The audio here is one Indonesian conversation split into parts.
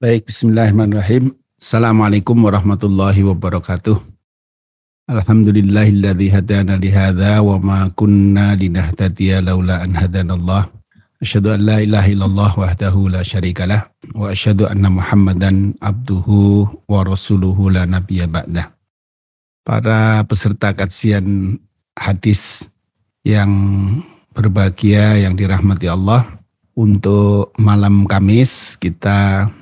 Baik, bismillahirrahmanirrahim. Assalamualaikum warahmatullahi wabarakatuh. Alhamdulillahilladzi hadana li hadza wa ma kunna linahtadiya laula an hadanallah. Asyhadu an la ilaha illallah wahdahu la syarikalah wa asyhadu anna Muhammadan abduhu wa rasuluhu la nabiyya ba'dah. Para peserta kajian hadis yang berbahagia yang dirahmati Allah, untuk malam Kamis kita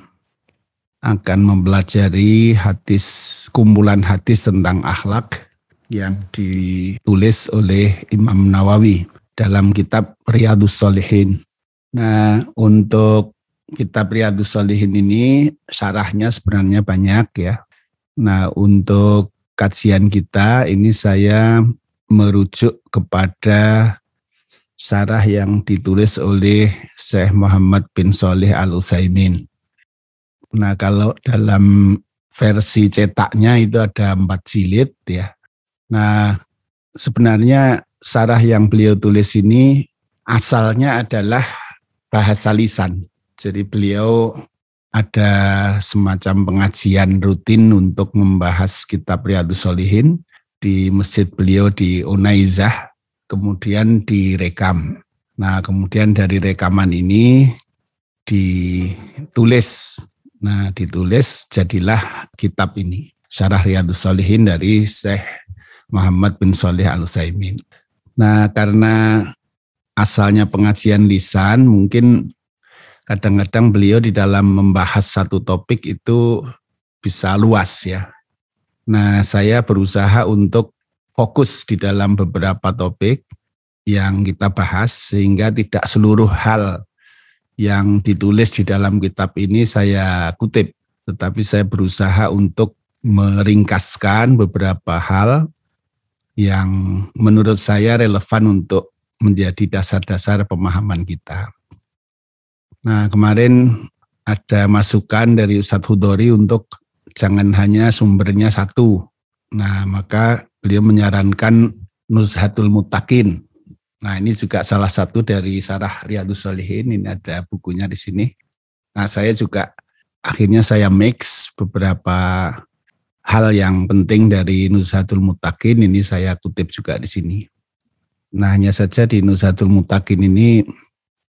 akan mempelajari hadis kumpulan hadis tentang akhlak yang ditulis oleh Imam Nawawi dalam kitab Riyadus Solihin. Nah, untuk kitab Riyadus Solihin ini syarahnya sebenarnya banyak ya. Nah, untuk kajian kita ini saya merujuk kepada syarah yang ditulis oleh Syekh Muhammad bin Soleh Al Utsaimin. Nah, kalau dalam versi cetaknya itu ada empat jilid ya. Nah, sebenarnya syarah yang beliau tulis ini asalnya adalah bahasa lisan. Jadi beliau ada semacam pengajian rutin untuk membahas kitab Riyadus Solihin di masjid beliau di Unaizah kemudian direkam. Nah, kemudian dari rekaman ini ditulis. Nah, ditulis jadilah kitab ini. Syarah Riyadus Salihin dari Syekh Muhammad bin Salih Al Utsaimin. Nah, karena asalnya pengajian lisan, mungkin kadang-kadang beliau di dalam membahas satu topik itu bisa luas ya. Nah, saya berusaha untuk fokus di dalam beberapa topik yang kita bahas sehingga tidak seluruh hal yang ditulis di dalam kitab ini saya kutip, tetapi saya berusaha untuk meringkaskan beberapa hal yang menurut saya relevan untuk menjadi dasar-dasar pemahaman kita. Nah, kemarin ada masukan dari Ustadz Hudori untuk jangan hanya sumbernya satu. Nah, maka beliau menyarankan Nuzhatul Mutakin. Nah ini juga salah satu dari Sarah Riyadus Solihin, ini ada bukunya di sini. Nah saya juga akhirnya saya mix beberapa hal yang penting dari Nuzhatul Mutakin, ini saya kutip juga di sini. Nah hanya saja di Nuzhatul Mutakin ini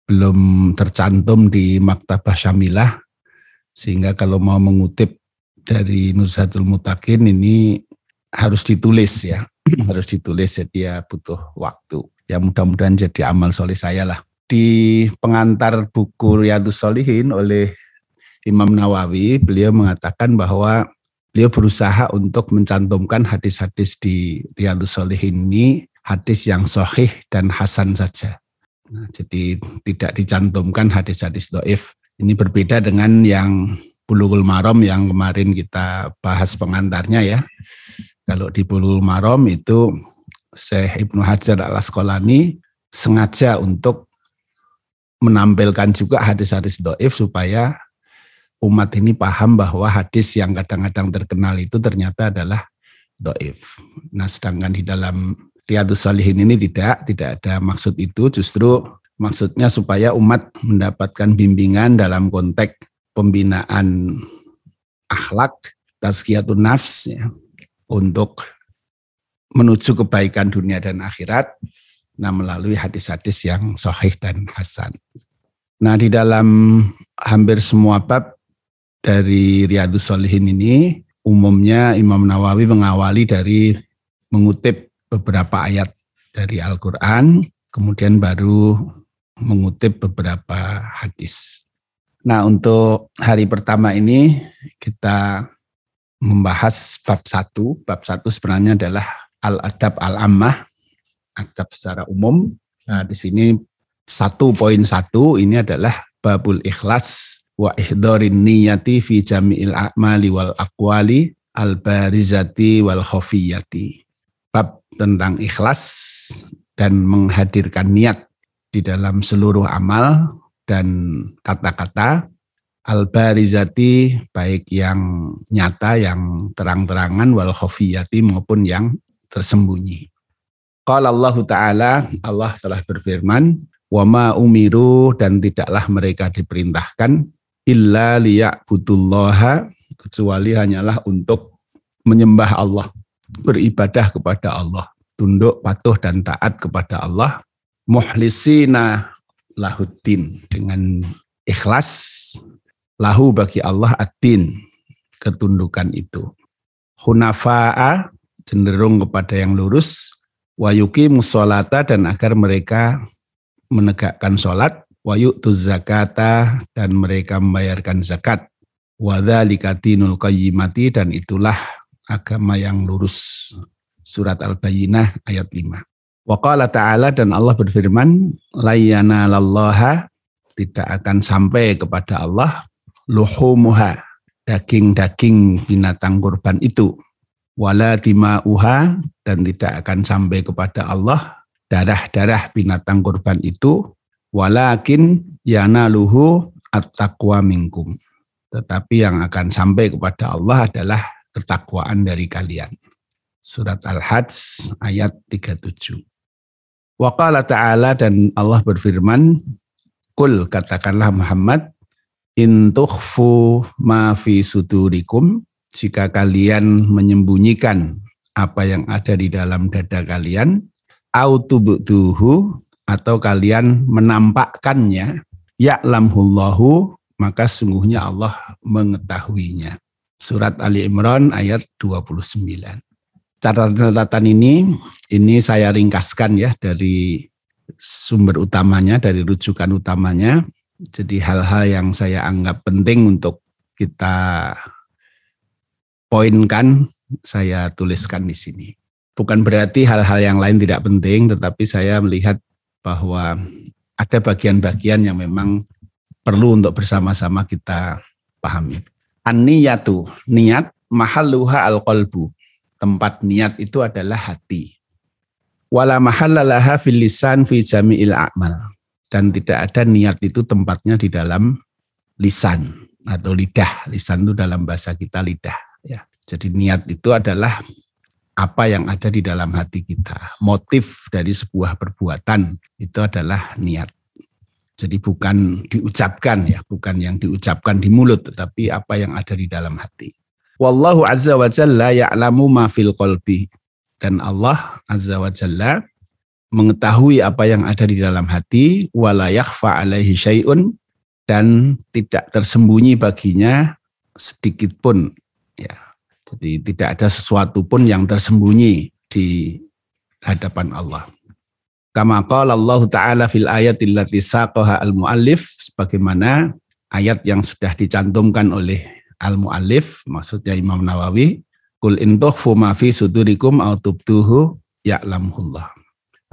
belum tercantum di Maktabah Syamilah, sehingga kalau mau mengutip dari Nuzhatul Mutakin ini harus ditulis ya, harus ditulis jadi ya butuh waktu. Ya mudah-mudahan jadi amal soleh saya lah. Di pengantar buku Riyadus Solihin oleh Imam Nawawi, beliau mengatakan bahwa beliau berusaha untuk mencantumkan hadis-hadis di Riyadus Solihin ini hadis yang sahih dan hasan saja. Nah, jadi tidak dicantumkan hadis-hadis doif. Ini berbeda dengan yang Bulughul Maram yang kemarin kita bahas pengantarnya ya. Kalau di Bulughul Maram itu Syekh Ibnu Hajar al Asqalani sengaja untuk menampilkan juga hadis-hadis doif supaya umat ini paham bahwa hadis yang kadang-kadang terkenal itu ternyata adalah doif. Nah sedangkan di dalam Riyadus Salihin ini tidak, tidak ada maksud itu, justru maksudnya supaya umat mendapatkan bimbingan dalam konteks pembinaan akhlak, tazkiyatun nafs, ya, untuk menuju kebaikan dunia dan akhirat nah melalui hadis-hadis yang sahih dan hasan. Nah di dalam hampir semua bab dari Riyadus Solihin ini umumnya Imam Nawawi mengawali dari mengutip beberapa ayat dari Al-Quran, kemudian baru mengutip beberapa hadis. Nah untuk hari pertama ini kita membahas bab satu. Bab satu sebenarnya adalah al-adab al-ammah, adab secara umum. Nah, di sini satu poin satu ini adalah babul ikhlas wa ihdorin niyati fi jami'il a'mali wal aqwali al barizati wal khafiyati. Bab tentang ikhlas dan menghadirkan niat di dalam seluruh amal dan kata-kata al-barizati baik yang nyata yang terang-terangan wal khafiyati maupun yang tersembunyi. Qala Allah Ta'ala, Allah telah berfirman, wa ma umiru dan tidaklah mereka diperintahkan illa liya'budullaha kecuali hanyalah untuk menyembah Allah, beribadah kepada Allah, tunduk patuh dan taat kepada Allah, muhlisina lahuddin dengan ikhlas lahu bagi Allah ad-din ketundukan itu. Hunafa'a cenderung kepada yang lurus, wayuki musolata dan agar mereka menegakkan sholat, wayu'tu zakata dan mereka membayarkan zakat. Wadhalika dinul qayyimati dan itulah agama yang lurus. Surat Al-Bayyinah ayat 5. Waqala ta'ala dan Allah berfirman, layana lallaha tidak akan sampai kepada Allah luhumuha daging-daging binatang kurban itu wala dima'uha dan tidak akan sampai kepada Allah. Darah-darah binatang kurban itu. Walakin yanaluhu at-taqwa minkum. Tetapi yang akan sampai kepada Allah adalah ketakwaan dari kalian. Surat al-hajj ayat 37 Waqala ta'ala dan Allah berfirman Kul katakanlah Muhammad intukhfu ma fi sudurikum jika kalian menyembunyikan apa yang ada di dalam dada kalian, autubuduhu atau kalian menampakkannya, ya'lamhullahu maka sungguhnya Allah mengetahuinya. Surat Ali Imran ayat 29. Catatan-catatan ini ini saya ringkaskan ya dari sumber utamanya, dari rujukan utamanya. Jadi hal-hal yang saya anggap penting untuk kita poinkan saya tuliskan di sini. Bukan berarti hal-hal yang lain tidak penting, tetapi saya melihat bahwa ada bagian-bagian yang memang perlu untuk bersama-sama kita pahami. An-niyatu, niat mahalluha al-qalbu. Tempat niat itu adalah hati. Wala mahallalaha fil lisan fi jami'il a'mal. Dan tidak ada niat itu tempatnya di dalam lisan atau lidah. Lisan itu dalam bahasa kita lidah Ya, jadi niat itu adalah apa yang ada di dalam hati kita. Motif dari sebuah perbuatan itu adalah niat. Jadi bukan diucapkan ya, bukan yang diucapkan di mulut, tetapi apa yang ada di dalam hati. Wallahu azza wa jalla ya'lamu ma fil qalbi. Dan Allah azza wa jalla mengetahui apa yang ada di dalam hati, wala yakhfa alaihi syai'un dan tidak tersembunyi baginya sedikit pun Ya, jadi tidak ada sesuatu pun yang tersembunyi di hadapan Allah. Kama qala Allah Ta'ala fil ayatil lati saqaha al-muallif sebagaimana ayat yang sudah dicantumkan oleh al-muallif maksudnya Imam Nawawi kul intukhfu ma fi sudurikum au tubtuhu ya'lamullah.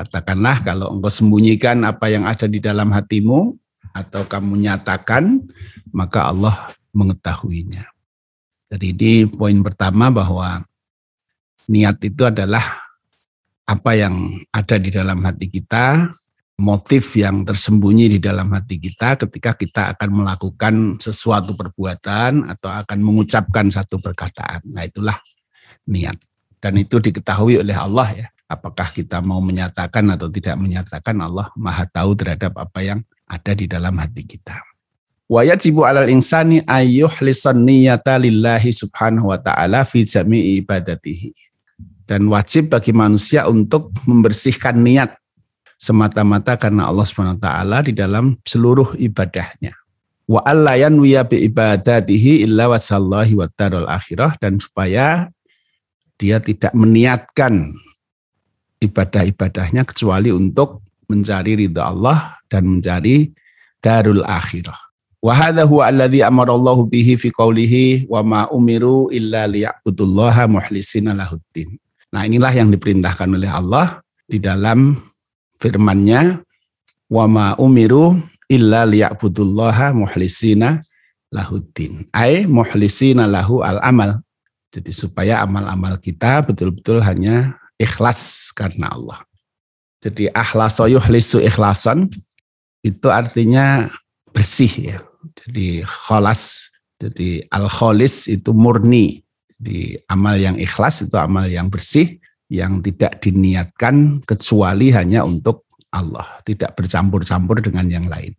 Katakanlah kalau engkau sembunyikan apa yang ada di dalam hatimu atau kamu nyatakan maka Allah mengetahuinya. Jadi ini poin pertama bahwa niat itu adalah apa yang ada di dalam hati kita, motif yang tersembunyi di dalam hati kita ketika kita akan melakukan sesuatu perbuatan atau akan mengucapkan satu perkataan. Nah itulah niat. Dan itu diketahui oleh Allah ya. Apakah kita mau menyatakan atau tidak menyatakan Allah maha tahu terhadap apa yang ada di dalam hati kita. Wa yajibu alal insani ayyuhlisan niyata lillahi subhanahu wa ta'ala fi jami'i ibadatihi. Dan wajib bagi manusia untuk membersihkan niat semata-mata karena Allah Subhanahu wa taala di dalam seluruh ibadahnya. Wa alla yanwiya bi ibadatihi illa wasallahi wa akhirah dan supaya dia tidak meniatkan ibadah-ibadahnya kecuali untuk mencari ridha Allah dan mencari darul akhirah. Wa hadha huwa alladhi amara Allah bihi fi qawlihi wa ma umiru illa liya'budullaha muhlisina lahuddin. Nah, inilah yang diperintahkan oleh Allah di dalam firman-Nya wa ma umiru illa liya'budullaha muhlisina lahuddin. Ai muhlisina lahu al-amal. Jadi supaya amal-amal kita betul-betul hanya ikhlas karena Allah. Jadi ahlaso ikhlasan itu artinya bersih ya jadi kholas, jadi al-kholis itu murni. Di amal yang ikhlas itu amal yang bersih, yang tidak diniatkan kecuali hanya untuk Allah, tidak bercampur-campur dengan yang lain.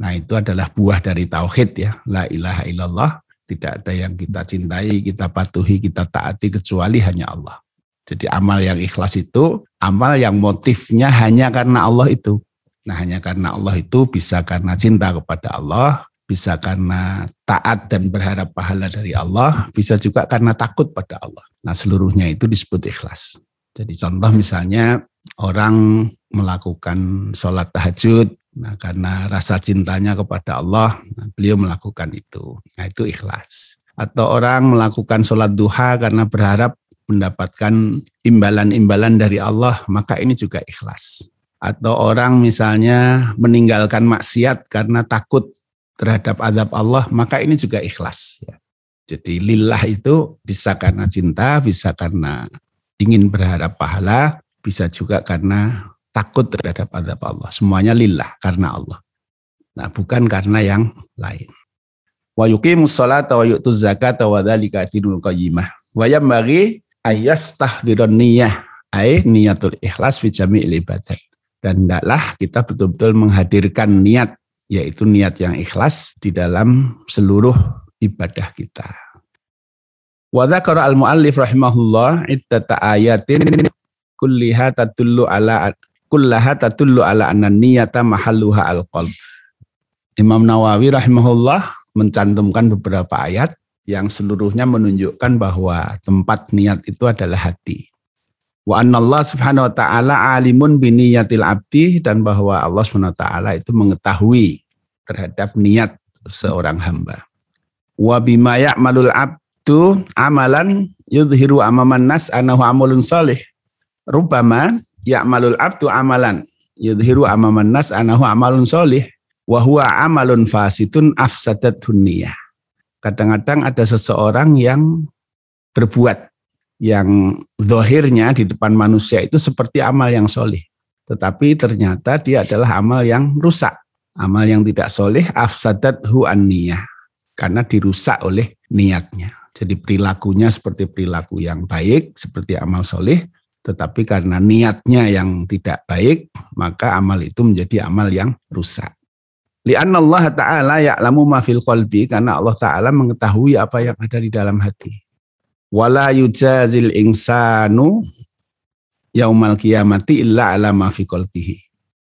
Nah itu adalah buah dari tauhid ya. La ilaha illallah. Tidak ada yang kita cintai, kita patuhi, kita taati kecuali hanya Allah. Jadi amal yang ikhlas itu amal yang motifnya hanya karena Allah itu. Nah hanya karena Allah itu bisa karena cinta kepada Allah, bisa karena taat dan berharap pahala dari Allah, bisa juga karena takut pada Allah. Nah seluruhnya itu disebut ikhlas. Jadi contoh misalnya orang melakukan sholat tahajud, nah karena rasa cintanya kepada Allah, nah, beliau melakukan itu. Nah itu ikhlas. Atau orang melakukan sholat duha karena berharap mendapatkan imbalan-imbalan dari Allah, maka ini juga ikhlas. Atau orang misalnya meninggalkan maksiat karena takut terhadap azab Allah, maka ini juga ikhlas. Ya. Jadi lillah itu bisa karena cinta, bisa karena ingin berharap pahala, bisa juga karena takut terhadap azab Allah. Semuanya lillah karena Allah. Nah, bukan karena yang lain. Wa yuqimus salata wa yu'tuz zakata wa dzalika dinul qayyimah. Wa yambaghi ayyastahdiran niyah ay niyatul ikhlas fi jami'il ibadat. Dan hendaklah kita betul-betul menghadirkan niat yaitu niat yang ikhlas di dalam seluruh ibadah kita. Wa dzakara al-muallif rahimahullah iddata ayatin kulliha tatullu ala kullaha tatullu ala anna niyata mahalluha al-qalb. Imam Nawawi rahimahullah mencantumkan beberapa ayat yang seluruhnya menunjukkan bahwa tempat niat itu adalah hati. Wa Allah subhanahu wa ta'ala alimun biniyatil abdi dan bahwa Allah subhanahu wa ta'ala itu mengetahui terhadap niat seorang hamba. Wa bima ya'malul abdu amalan yudhiru amaman nas anahu amalun salih. Rubama ya'malul abdu amalan yudhiru amaman nas anahu amalun salih. Wa huwa amalun fasitun afsadat. Kadang-kadang ada seseorang yang berbuat yang zohirnya di depan manusia itu seperti amal yang solih. Tetapi ternyata dia adalah amal yang rusak amal yang tidak soleh afsadat hu niyah karena dirusak oleh niatnya. Jadi perilakunya seperti perilaku yang baik, seperti amal soleh, tetapi karena niatnya yang tidak baik, maka amal itu menjadi amal yang rusak. Lianna Allah Ta'ala ya'lamu ma fil qalbi, karena Allah Ta'ala mengetahui apa yang ada di dalam hati. Wala yujazil insanu yaumal kiamati illa ala ma fi qalbihi.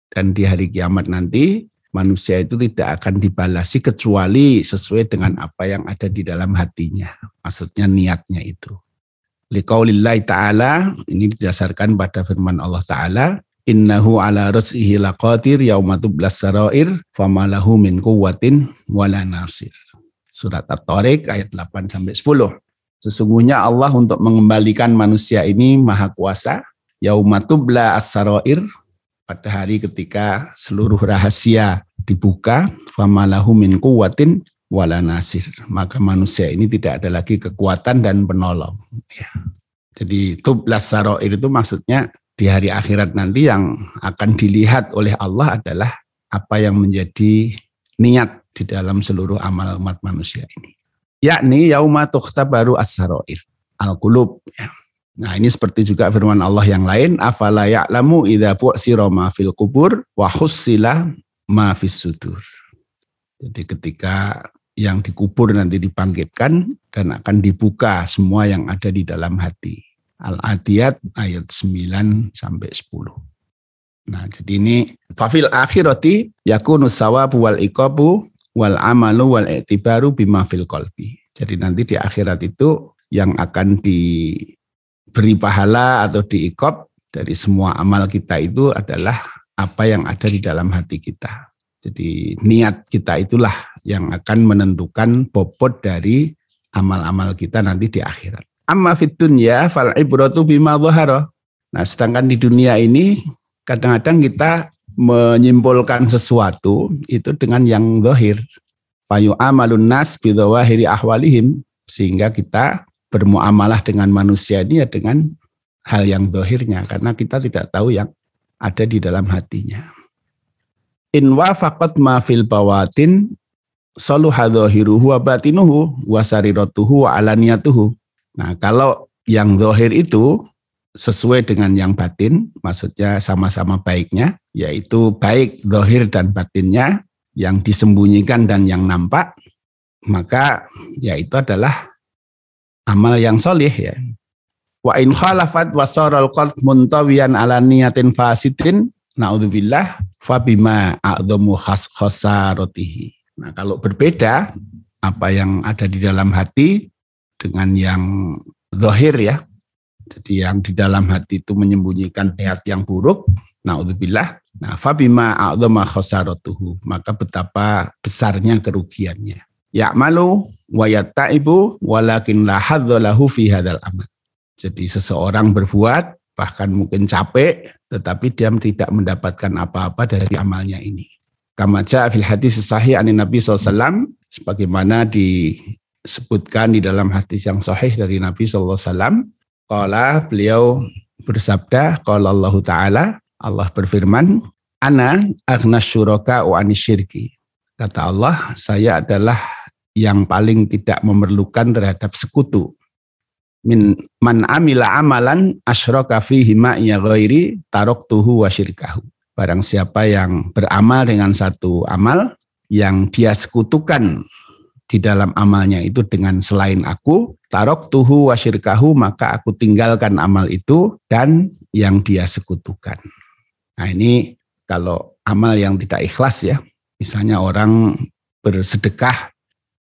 Dan di hari kiamat nanti manusia itu tidak akan dibalasi kecuali sesuai dengan apa yang ada di dalam hatinya. Maksudnya niatnya itu. Liqaulillahi ta'ala, ini didasarkan pada firman Allah ta'ala, Innahu ala riz'ihi laqadir yaumatu sarair famalahu min quwwatin wala nasir. Surat At-Tariq ayat 8 sampai 10. Sesungguhnya Allah untuk mengembalikan manusia ini maha kuasa. Yaumatubla as-sarair pada hari ketika seluruh rahasia dibuka famalahu min kuwatin wala nasir maka manusia ini tidak ada lagi kekuatan dan penolong ya. jadi tublas saroir itu maksudnya di hari akhirat nanti yang akan dilihat oleh Allah adalah apa yang menjadi niat di dalam seluruh amal umat manusia ini yakni yauma baru as-saroir al-qulub ya. Nah ini seperti juga firman Allah yang lain, afala ya'lamu idza bu'sira ma fil kubur wa hussila ma fis sudur. Jadi ketika yang dikubur nanti dibangkitkan dan akan dibuka semua yang ada di dalam hati. Al-Adiyat ayat 9 sampai 10. Nah, jadi ini fafil akhirati yakunu sawabu wal iqabu wal amalu wal i'tibaru bima fil qalbi. Jadi nanti di akhirat itu yang akan di beri pahala atau diikop dari semua amal kita itu adalah apa yang ada di dalam hati kita. Jadi niat kita itulah yang akan menentukan bobot dari amal-amal kita nanti di akhirat. Amma fit dunya fal ibratu bima dhahara. Nah, sedangkan di dunia ini kadang-kadang kita menyimpulkan sesuatu itu dengan yang zahir. Fayu amalun nas bidawahiri ahwalihim sehingga kita bermuamalah dengan manusia ini ya dengan hal yang dohirnya karena kita tidak tahu yang ada di dalam hatinya. In wafaqat ma fil bawatin saluha dhahiruhu wa batinuhu wa sariratuhu wa alaniyatuhu. Nah, kalau yang dohir itu sesuai dengan yang batin, maksudnya sama-sama baiknya, yaitu baik dohir dan batinnya, yang disembunyikan dan yang nampak, maka ya itu adalah amal yang solih ya. Wa in khalafat wa saral qalb muntawiyan ala niyatin fasidin naudzubillah fa bima a'dhamu khas khasaratihi. Nah, kalau berbeda apa yang ada di dalam hati dengan yang zahir ya. Jadi yang di dalam hati itu menyembunyikan niat yang buruk, naudzubillah. Nah, fabima a'dhama khasaratuhu, maka betapa besarnya kerugiannya. Ya'malu wa yatta'ibu walakin la hadzalahu fi hadzal amal. Jadi seseorang berbuat bahkan mungkin capek tetapi dia tidak mendapatkan apa-apa dari amalnya ini. Kama fil hadis sahih an Nabi SAW sebagaimana disebutkan di dalam hadis yang sahih dari Nabi SAW. Kala beliau bersabda, Kala Allah Ta'ala, Allah berfirman, Ana agna syuraka wa syirki. Kata Allah, saya adalah yang paling tidak memerlukan terhadap sekutu. Min man amila amalan asyraka fihi ma'iya ghairi taraktuhu wa syirkahu. Barang siapa yang beramal dengan satu amal yang dia sekutukan di dalam amalnya itu dengan selain aku, tarok tuhu wasyirkahu, maka aku tinggalkan amal itu dan yang dia sekutukan. Nah ini kalau amal yang tidak ikhlas ya, misalnya orang bersedekah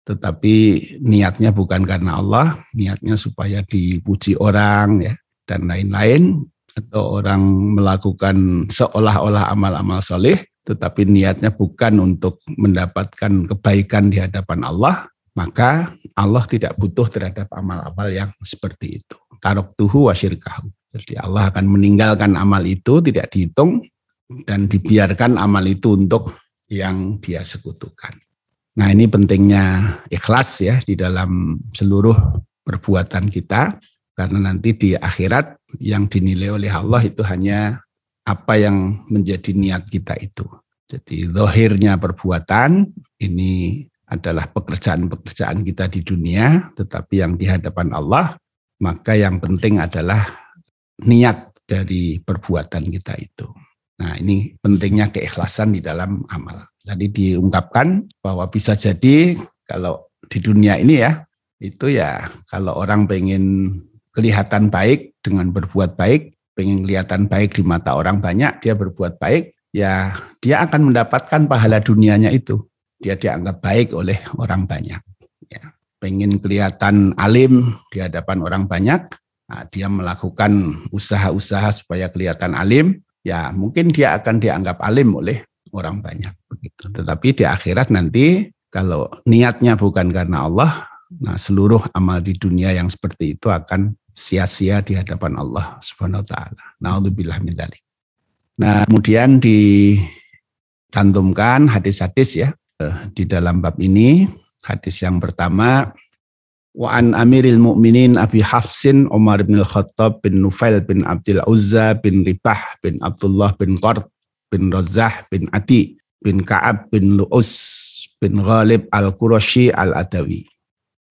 tetapi niatnya bukan karena Allah, niatnya supaya dipuji orang ya dan lain-lain atau orang melakukan seolah-olah amal-amal soleh tetapi niatnya bukan untuk mendapatkan kebaikan di hadapan Allah, maka Allah tidak butuh terhadap amal-amal yang seperti itu. Tarok tuhu wasyirkahu. Jadi Allah akan meninggalkan amal itu, tidak dihitung, dan dibiarkan amal itu untuk yang dia sekutukan. Nah ini pentingnya ikhlas ya di dalam seluruh perbuatan kita karena nanti di akhirat yang dinilai oleh Allah itu hanya apa yang menjadi niat kita itu. Jadi zohirnya perbuatan ini adalah pekerjaan-pekerjaan kita di dunia, tetapi yang di hadapan Allah, maka yang penting adalah niat dari perbuatan kita itu. Nah, ini pentingnya keikhlasan di dalam amal. Tadi diungkapkan bahwa bisa jadi kalau di dunia ini ya, itu ya kalau orang pengen kelihatan baik dengan berbuat baik, pengen kelihatan baik di mata orang banyak, dia berbuat baik, ya dia akan mendapatkan pahala dunianya itu. Dia dianggap baik oleh orang banyak. Ya, pengen kelihatan alim di hadapan orang banyak, nah, dia melakukan usaha-usaha supaya kelihatan alim, ya mungkin dia akan dianggap alim oleh orang banyak begitu. Tetapi di akhirat nanti kalau niatnya bukan karena Allah, nah seluruh amal di dunia yang seperti itu akan sia-sia di hadapan Allah Subhanahu wa taala. Nauzubillah min dzalik. Nah, kemudian dicantumkan hadis-hadis ya eh, di dalam bab ini. Hadis yang pertama Wa an Amiril Mukminin Abi Hafsin Umar bin Al-Khattab bin Nufail bin Abdul Uzza bin Ribah bin Abdullah bin Qard bin Razah bin Ati bin Ka'ab bin Lu'us bin Ghalib Al-Qurashi Al-Adawi.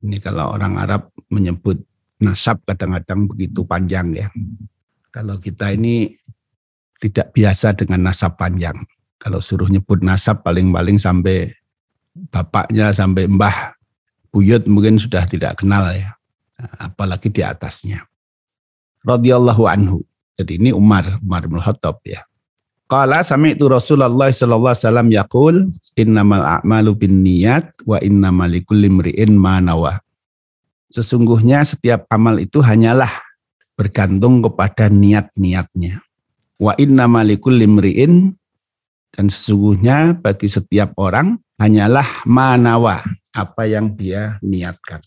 Ini kalau orang Arab menyebut nasab kadang-kadang begitu panjang ya. Kalau kita ini tidak biasa dengan nasab panjang. Kalau suruh nyebut nasab paling-paling sampai bapaknya sampai mbah buyut mungkin sudah tidak kenal ya. Apalagi di atasnya. Radhiyallahu anhu. Jadi ini Umar, Umar bin Khattab ya. Qala sami'tu Rasulullah sallallahu alaihi wasallam yaqul innamal a'malu binniyat wa innamal likulli imri'in ma nawa. Sesungguhnya setiap amal itu hanyalah bergantung kepada niat-niatnya. Wa innamal likulli imri'in dan sesungguhnya bagi setiap orang hanyalah manawa apa yang dia niatkan.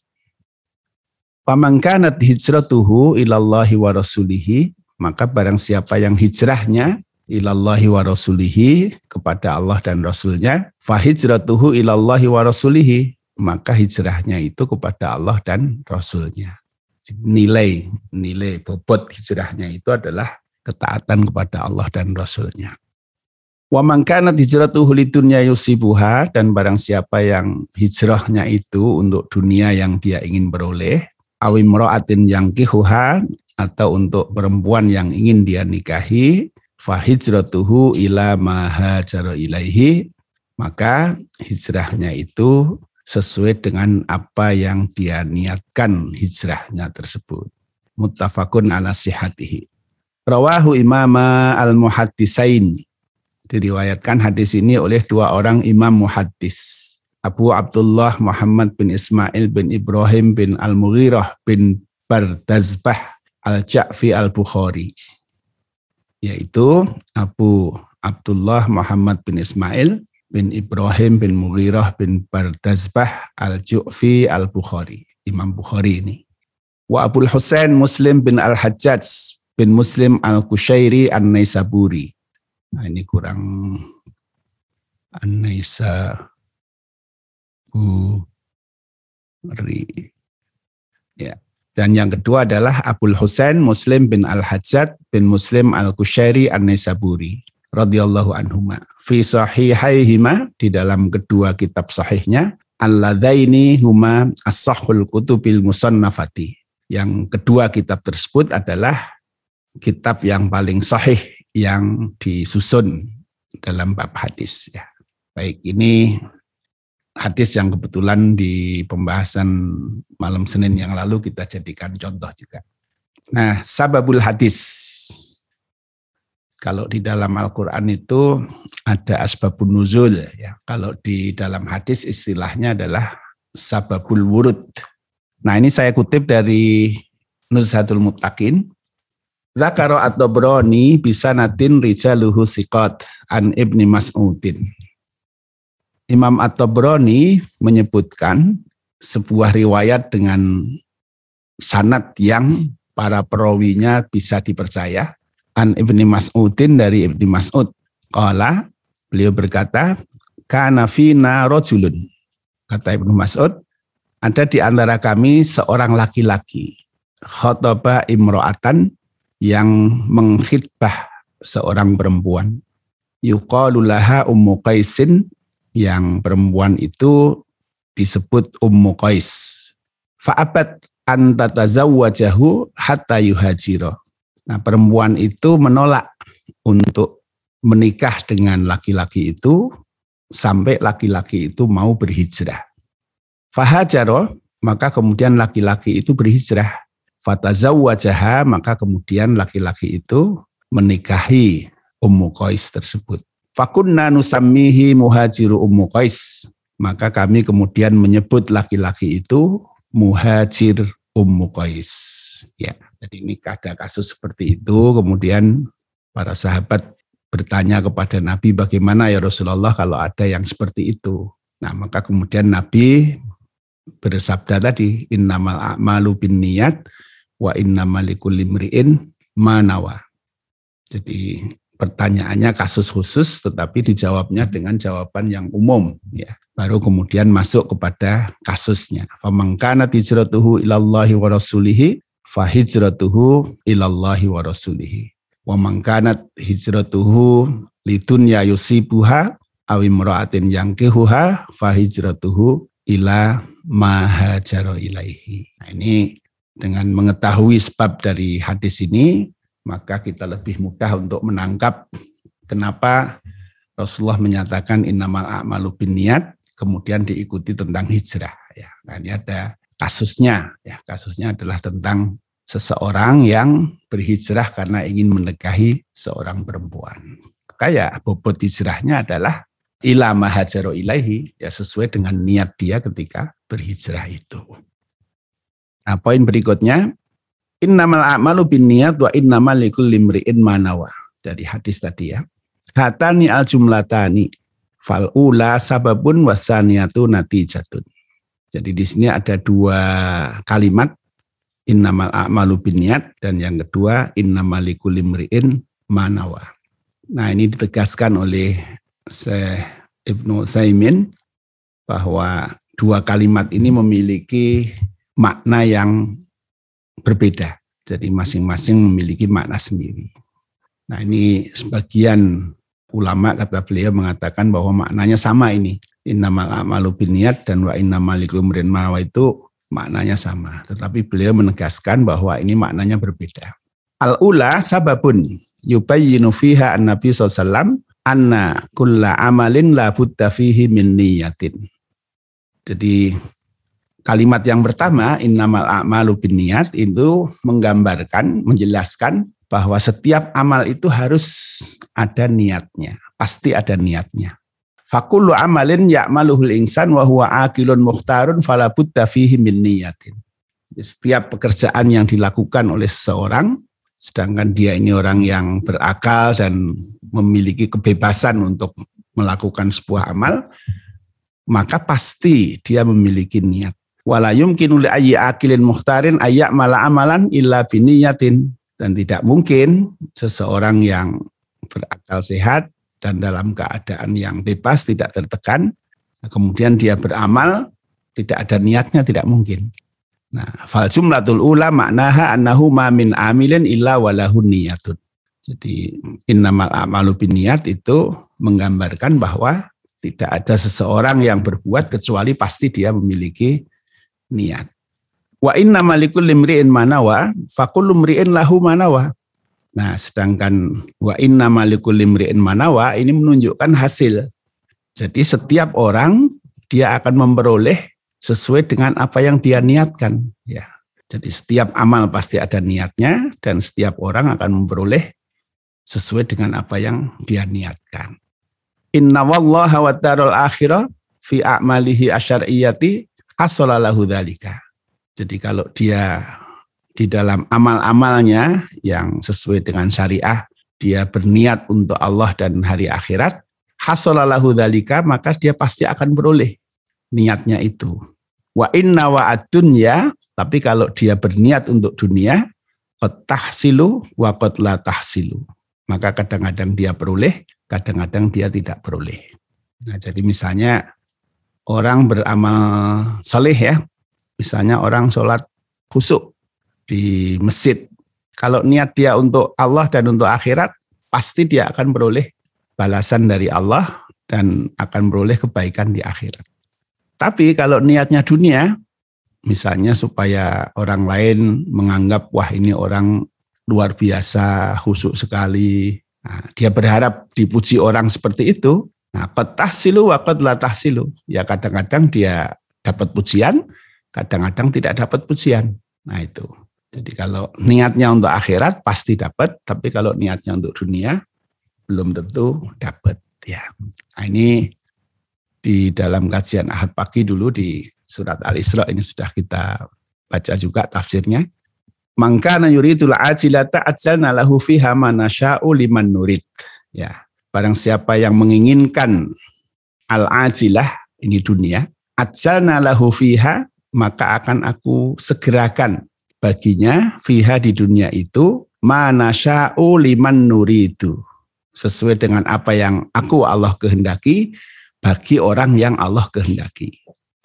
Pamangkanat hijratuhu ilallahi wa rasulihi, maka barang siapa yang hijrahnya ilallahi wa rasulihi kepada Allah dan Rasulnya, fahijratuhu ilallahi wa rasulihi, maka hijrahnya itu kepada Allah dan Rasulnya. Nilai, nilai bobot hijrahnya itu adalah ketaatan kepada Allah dan Rasulnya. Wa man kanat hijratuhu lidunya yusibuha dan barang siapa yang hijrahnya itu untuk dunia yang dia ingin beroleh, awimra'atin yang kihuha atau untuk perempuan yang ingin dia nikahi, fa hijratuhu ila ma hajara ilaihi Maka hijrahnya itu sesuai dengan apa yang dia niatkan hijrahnya tersebut. Muttafaqun ala sihatihi. Rawahu imama al-muhaddisain. Diriwayatkan hadis ini oleh dua orang imam muhaddis. Abu Abdullah Muhammad bin Ismail bin Ibrahim bin Al-Mughirah bin Bardazbah Al-Ja'fi Al-Bukhari. Yaitu Abu Abdullah Muhammad bin Ismail bin Ibrahim bin Mughirah bin Bardazbah Al-Ju'fi Al-Bukhari. Imam Bukhari ini. Wa Abul Husain Muslim bin Al-Hajjaj bin Muslim Al-Kushairi An-Naisaburi. Nah ini kurang An-Naisaburi. Ya. Dan yang kedua adalah Abul Husain Muslim bin Al-Hajjat bin Muslim Al-Kushairi An-Naisaburi radhiyallahu anhuma. Fi sahihaihima di dalam kedua kitab sahihnya alladaini huma as-sahhul kutubil musannafati. Yang kedua kitab tersebut adalah kitab yang paling sahih yang disusun dalam bab hadis ya. Baik, ini hadis yang kebetulan di pembahasan malam Senin yang lalu kita jadikan contoh juga. Nah, sababul hadis. Kalau di dalam Al-Qur'an itu ada asbabun nuzul ya. Kalau di dalam hadis istilahnya adalah sababul wurud. Nah, ini saya kutip dari Nuzhatul Muttaqin Zakaro atau Broni bisa natin rijaluhu sikot an ibni Mas'udin. Imam At-Tabrani menyebutkan sebuah riwayat dengan sanat yang para perawinya bisa dipercaya. An Ibni Mas'udin dari Ibni Mas'ud. Kala, beliau berkata, Kana fina rojulun. Kata Ibnu Mas'ud, ada di antara kami seorang laki-laki. Khotoba imro'atan yang mengkhidbah seorang perempuan. Yuqalulaha Ummu Qaisin yang perempuan itu disebut Ummu Qais. Fa'abat antatazawwajahu hatta yuhajiro. Nah perempuan itu menolak untuk menikah dengan laki-laki itu sampai laki-laki itu mau berhijrah. Fahajaro, maka kemudian laki-laki itu berhijrah fatazawwajaha maka kemudian laki-laki itu menikahi Ummu Qais tersebut. Fakunna nusammihi muhajiru Ummu Qais. Maka kami kemudian menyebut laki-laki itu muhajir Ummu Qais. Ya, jadi ini ada kasus seperti itu. Kemudian para sahabat bertanya kepada Nabi bagaimana ya Rasulullah kalau ada yang seperti itu. Nah, maka kemudian Nabi bersabda tadi innamal a'malu bin niat wa inna malikul limri'in manawa. Jadi pertanyaannya kasus khusus tetapi dijawabnya dengan jawaban yang umum ya. Baru kemudian masuk kepada kasusnya. Famangkana hijratuhu ilallahi wa rasulihi fahijratuhu ilallahi wa rasulihi. Wa mangkanat hijratuhu lidunya yusibuha awimra'atin yang kehuha fahijratuhu ila mahajaro ilaihi. Nah, ini dengan mengetahui sebab dari hadis ini, maka kita lebih mudah untuk menangkap kenapa Rasulullah menyatakan innamal a'malu niat, kemudian diikuti tentang hijrah. Ya, nah ini ada kasusnya. Ya, kasusnya adalah tentang seseorang yang berhijrah karena ingin menikahi seorang perempuan. Kayak bobot hijrahnya adalah ilama hajaro ilaihi, ya sesuai dengan niat dia ketika berhijrah itu. Nah, poin berikutnya, innamal a'malu bin niat wa innamal likulli imri'in manawa. Dari hadis tadi ya. Hatani al jumlatani fal ula sababun wasaniatu natijatun. Jadi di sini ada dua kalimat innamal a'malu bin niat dan yang kedua innamal likulli imri'in manawa. Nah, ini ditegaskan oleh Syekh Ibnu Saimin bahwa dua kalimat ini memiliki makna yang berbeda. Jadi masing-masing memiliki makna sendiri. Nah ini sebagian ulama kata beliau mengatakan bahwa maknanya sama ini. Innamal a'malu biniat dan wa innamal likumrin mawa itu maknanya sama. Tetapi beliau menegaskan bahwa ini maknanya berbeda. Al-ula sababun yubayyinu fiha an-nabi SAW anna kulla amalin la budda fihi min niyatin. Jadi kalimat yang pertama innamal a'malu niat itu menggambarkan, menjelaskan bahwa setiap amal itu harus ada niatnya, pasti ada niatnya. Fakullu amalin ya'maluhul insan wa huwa akilun budda fihi min niyatin. Setiap pekerjaan yang dilakukan oleh seseorang sedangkan dia ini orang yang berakal dan memiliki kebebasan untuk melakukan sebuah amal, maka pasti dia memiliki niat. Wala yumkinu li ayyi akilin muhtarin ayak mala amalan illa biniyatin. Dan tidak mungkin seseorang yang berakal sehat dan dalam keadaan yang bebas, tidak tertekan, kemudian dia beramal, tidak ada niatnya, tidak mungkin. Nah, fal jumlatul ula maknaha annahu ma min amilin illa walahu niyatun. Jadi innamal amalu niat itu menggambarkan bahwa tidak ada seseorang yang berbuat kecuali pasti dia memiliki niat. Wa inna malikul limri'in manawa, fakul limri'in lahu manawa. Nah, sedangkan wa inna malikul limri'in manawa ini menunjukkan hasil. Jadi setiap orang dia akan memperoleh sesuai dengan apa yang dia niatkan. Ya. Jadi setiap amal pasti ada niatnya dan setiap orang akan memperoleh sesuai dengan apa yang dia niatkan. Inna wallaha wa darul akhirah fi a'malihi asyariyati hasolalahu dhalika. Jadi kalau dia di dalam amal-amalnya yang sesuai dengan syariah, dia berniat untuk Allah dan hari akhirat, hasolalahu dhalika, maka dia pasti akan beroleh niatnya itu. Wa inna wa dunya tapi kalau dia berniat untuk dunia, tahsilu wa la tahsilu. Maka kadang-kadang dia beroleh, kadang-kadang dia tidak beroleh. Nah, jadi misalnya orang beramal saleh ya, misalnya orang sholat khusuk di masjid. Kalau niat dia untuk Allah dan untuk akhirat, pasti dia akan beroleh balasan dari Allah dan akan beroleh kebaikan di akhirat. Tapi kalau niatnya dunia, misalnya supaya orang lain menganggap wah ini orang luar biasa, khusuk sekali, Nah, dia berharap dipuji orang seperti itu. Nah, petah silu wakat latah silu. Ya kadang-kadang dia dapat pujian, kadang-kadang tidak dapat pujian. Nah itu. Jadi kalau niatnya untuk akhirat pasti dapat, tapi kalau niatnya untuk dunia belum tentu dapat. Ya. Nah, ini di dalam kajian Ahad pagi dulu di surat Al-Isra ini sudah kita baca juga tafsirnya. Mangkana yuridul ajilata ajalna lahu fiha manasya'u liman nurid. Ya, barang siapa yang menginginkan al-ajilah ini dunia, ajalna lahu fiha maka akan aku segerakan baginya fiha di dunia itu manasya'u liman nuridu. Sesuai dengan apa yang aku Allah kehendaki bagi orang yang Allah kehendaki.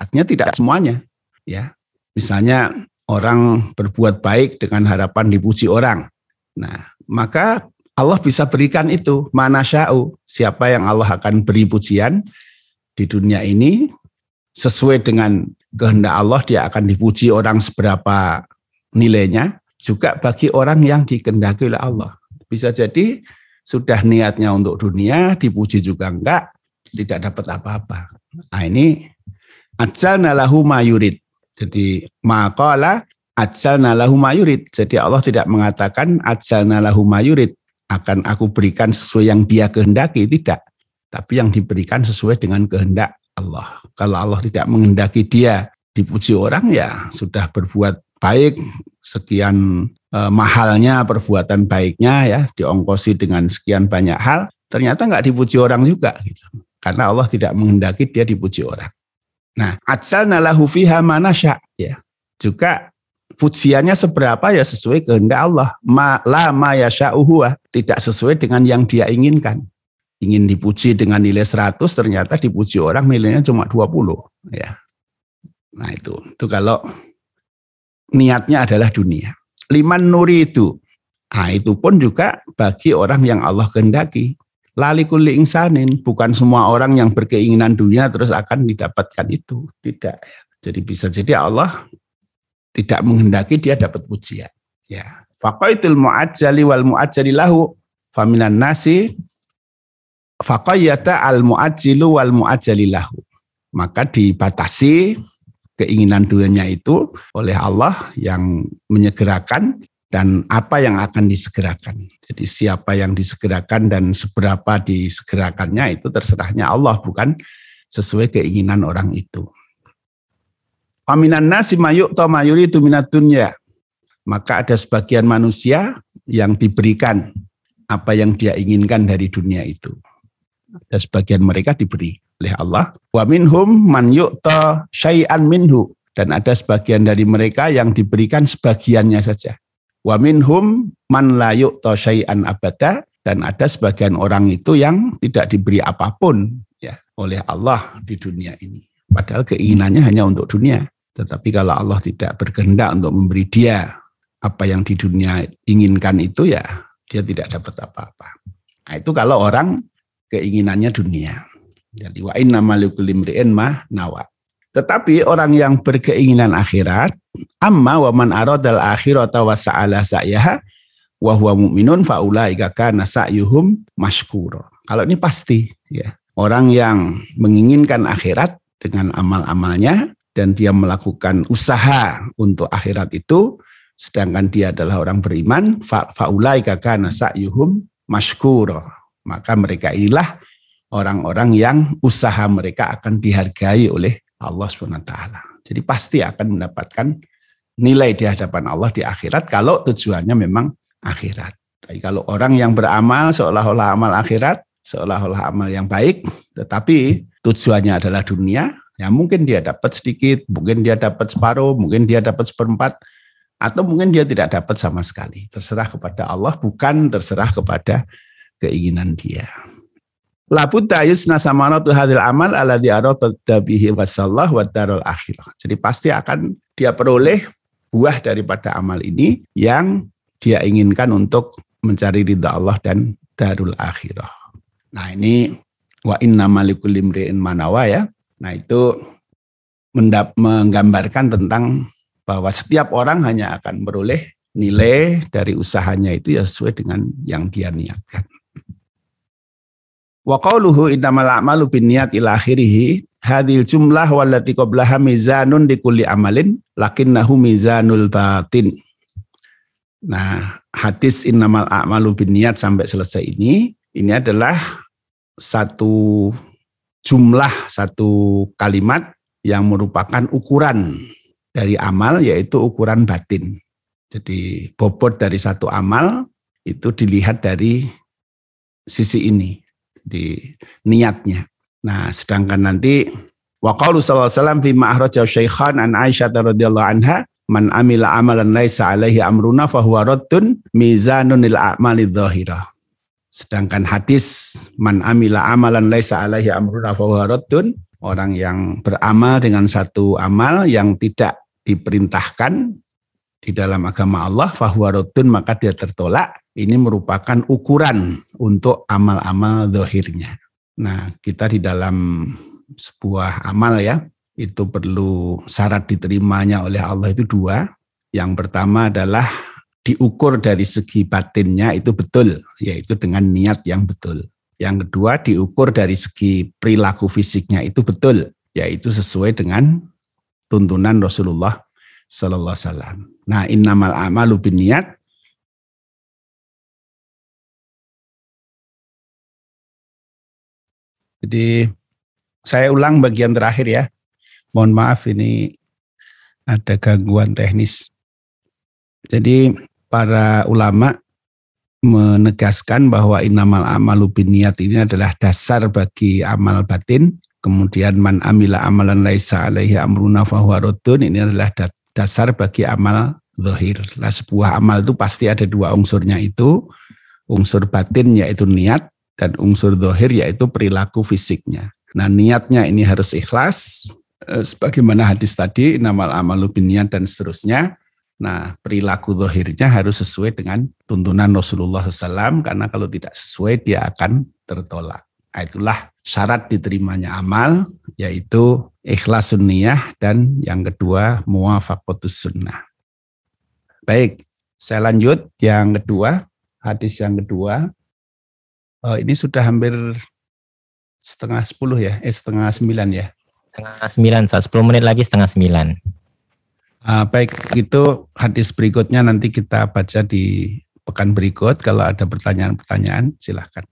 Artinya tidak semuanya, ya. Misalnya orang berbuat baik dengan harapan dipuji orang. Nah, maka Allah bisa berikan itu mana sya'u. Siapa yang Allah akan beri pujian di dunia ini sesuai dengan kehendak Allah dia akan dipuji orang seberapa nilainya juga bagi orang yang dikendaki oleh Allah. Bisa jadi sudah niatnya untuk dunia dipuji juga enggak tidak dapat apa-apa. Nah ini ajalna lahu mayurid. Jadi maqala ajalna lahu mayurid. Jadi Allah tidak mengatakan ajalna lahu mayurid akan aku berikan sesuai yang dia kehendaki, tidak. Tapi yang diberikan sesuai dengan kehendak Allah. Kalau Allah tidak menghendaki dia dipuji orang ya sudah berbuat baik sekian eh, mahalnya perbuatan baiknya ya diongkosi dengan sekian banyak hal ternyata nggak dipuji orang juga gitu karena Allah tidak menghendaki dia dipuji orang. Nah, ajalna lahu fiha manasya ya. Juga pujiannya seberapa ya sesuai kehendak Allah. Ma la ma yasha'uhu tidak sesuai dengan yang dia inginkan. Ingin dipuji dengan nilai 100 ternyata dipuji orang nilainya cuma 20 ya. Nah, itu. Itu kalau niatnya adalah dunia. Liman nuri itu. Nah, itu pun juga bagi orang yang Allah kehendaki. Lali kuli insanin, bukan semua orang yang berkeinginan dunia terus akan didapatkan itu. Tidak. Jadi bisa jadi Allah tidak menghendaki dia dapat pujian. Ya. Faqaitul mu'ajjali wal mu'ajjali lahu faminan nasi faqayyata al mu'ajjilu wal mu'ajjalilahu. Maka dibatasi keinginan dunia itu oleh Allah yang menyegerakan dan apa yang akan disegerakan. Jadi siapa yang disegerakan dan seberapa disegerakannya itu terserahnya Allah bukan sesuai keinginan orang itu. Aminan nasi mayuk to mayuri itu minat dunya. Maka ada sebagian manusia yang diberikan apa yang dia inginkan dari dunia itu. Ada sebagian mereka diberi oleh Allah. Wa minhum man yu'ta syai'an minhu. Dan ada sebagian dari mereka yang diberikan sebagiannya saja. Wa minhum man la yu'ta syai'an abada dan ada sebagian orang itu yang tidak diberi apa pun ya oleh Allah di dunia ini. Padahal keinginannya hanya untuk dunia. Tetapi kalau Allah tidak berkehendak untuk memberi dia apa yang di dunia inginkan itu ya dia tidak dapat apa-apa. Nah, itu kalau orang keinginannya dunia. Jadi wa inna malikul ma nawa. Tetapi orang yang berkeinginan akhirat, amma wa man aradal akhirata wa sa'ala sa'yaha wa huwa mu'minun faulaika kana sa'yuhum mashkura. Kalau ini pasti ya. Orang yang menginginkan akhirat dengan amal-amalnya dan dia melakukan usaha untuk akhirat itu sedangkan dia adalah orang beriman faulaika kana sa'yuhum mashkura. Maka mereka inilah orang-orang yang usaha mereka akan dihargai oleh Allah SWT. Jadi pasti akan mendapatkan nilai di hadapan Allah di akhirat kalau tujuannya memang akhirat. Tapi kalau orang yang beramal seolah-olah amal akhirat, seolah-olah amal yang baik, tetapi tujuannya adalah dunia, ya mungkin dia dapat sedikit, mungkin dia dapat separuh, mungkin dia dapat seperempat, atau mungkin dia tidak dapat sama sekali. Terserah kepada Allah, bukan terserah kepada keinginan dia. Labudda yusna samaratu hadil amal ala arada bihi wasallah wa darul akhirah. Jadi pasti akan dia peroleh buah daripada amal ini yang dia inginkan untuk mencari ridha Allah dan darul akhirah. Nah ini wa inna malikul manawa ya. Nah itu mendap, menggambarkan tentang bahwa setiap orang hanya akan beroleh nilai dari usahanya itu ya sesuai dengan yang dia niatkan. Wa qawluhu innamal a'malu binniyat ila akhirih hadil jumlah wallati qablaha mizanun di kulli amalin lakinnahu mizanul batin. Nah, hadis innamal a'malu binniyat sampai selesai ini ini adalah satu jumlah satu kalimat yang merupakan ukuran dari amal yaitu ukuran batin. Jadi bobot dari satu amal itu dilihat dari sisi ini di niatnya. Nah, sedangkan nanti wa qalu sallallahu alaihi wasallam fi an Aisyah radhiyallahu anha man amila amalan laisa alaihi amruna huwa raddun mizanun lil a'mali dhahira. Sedangkan hadis man amila amalan laisa alaihi amruna huwa raddun orang yang beramal dengan satu amal yang tidak diperintahkan di dalam agama Allah fahuwa maka dia tertolak ini merupakan ukuran untuk amal-amal dohirnya. Nah, kita di dalam sebuah amal ya, itu perlu syarat diterimanya oleh Allah itu dua. Yang pertama adalah diukur dari segi batinnya itu betul, yaitu dengan niat yang betul. Yang kedua diukur dari segi perilaku fisiknya itu betul, yaitu sesuai dengan tuntunan Rasulullah Sallallahu Alaihi Wasallam. Nah, innamal amalu bin niat Jadi saya ulang bagian terakhir ya. Mohon maaf ini ada gangguan teknis. Jadi para ulama menegaskan bahwa inamal amalu niat ini adalah dasar bagi amal batin. Kemudian man amila amalan laisa alaihi amruna fahuwa Ini adalah dasar bagi amal zahir. Lah sebuah amal itu pasti ada dua unsurnya itu. Unsur batin yaitu niat dan unsur dohir yaitu perilaku fisiknya. Nah niatnya ini harus ikhlas, eh, sebagaimana hadis tadi, namal amalu biniat dan seterusnya. Nah perilaku dohirnya harus sesuai dengan tuntunan Rasulullah SAW, karena kalau tidak sesuai dia akan tertolak. Nah, itulah syarat diterimanya amal, yaitu ikhlas sunniyah dan yang kedua muwafaqatus sunnah. Baik, saya lanjut yang kedua, hadis yang kedua, uh, ini sudah hampir setengah sepuluh ya, eh setengah sembilan ya. Setengah sembilan, saat sepuluh menit lagi setengah sembilan. Uh, baik, itu hadis berikutnya nanti kita baca di pekan berikut. Kalau ada pertanyaan-pertanyaan, silahkan.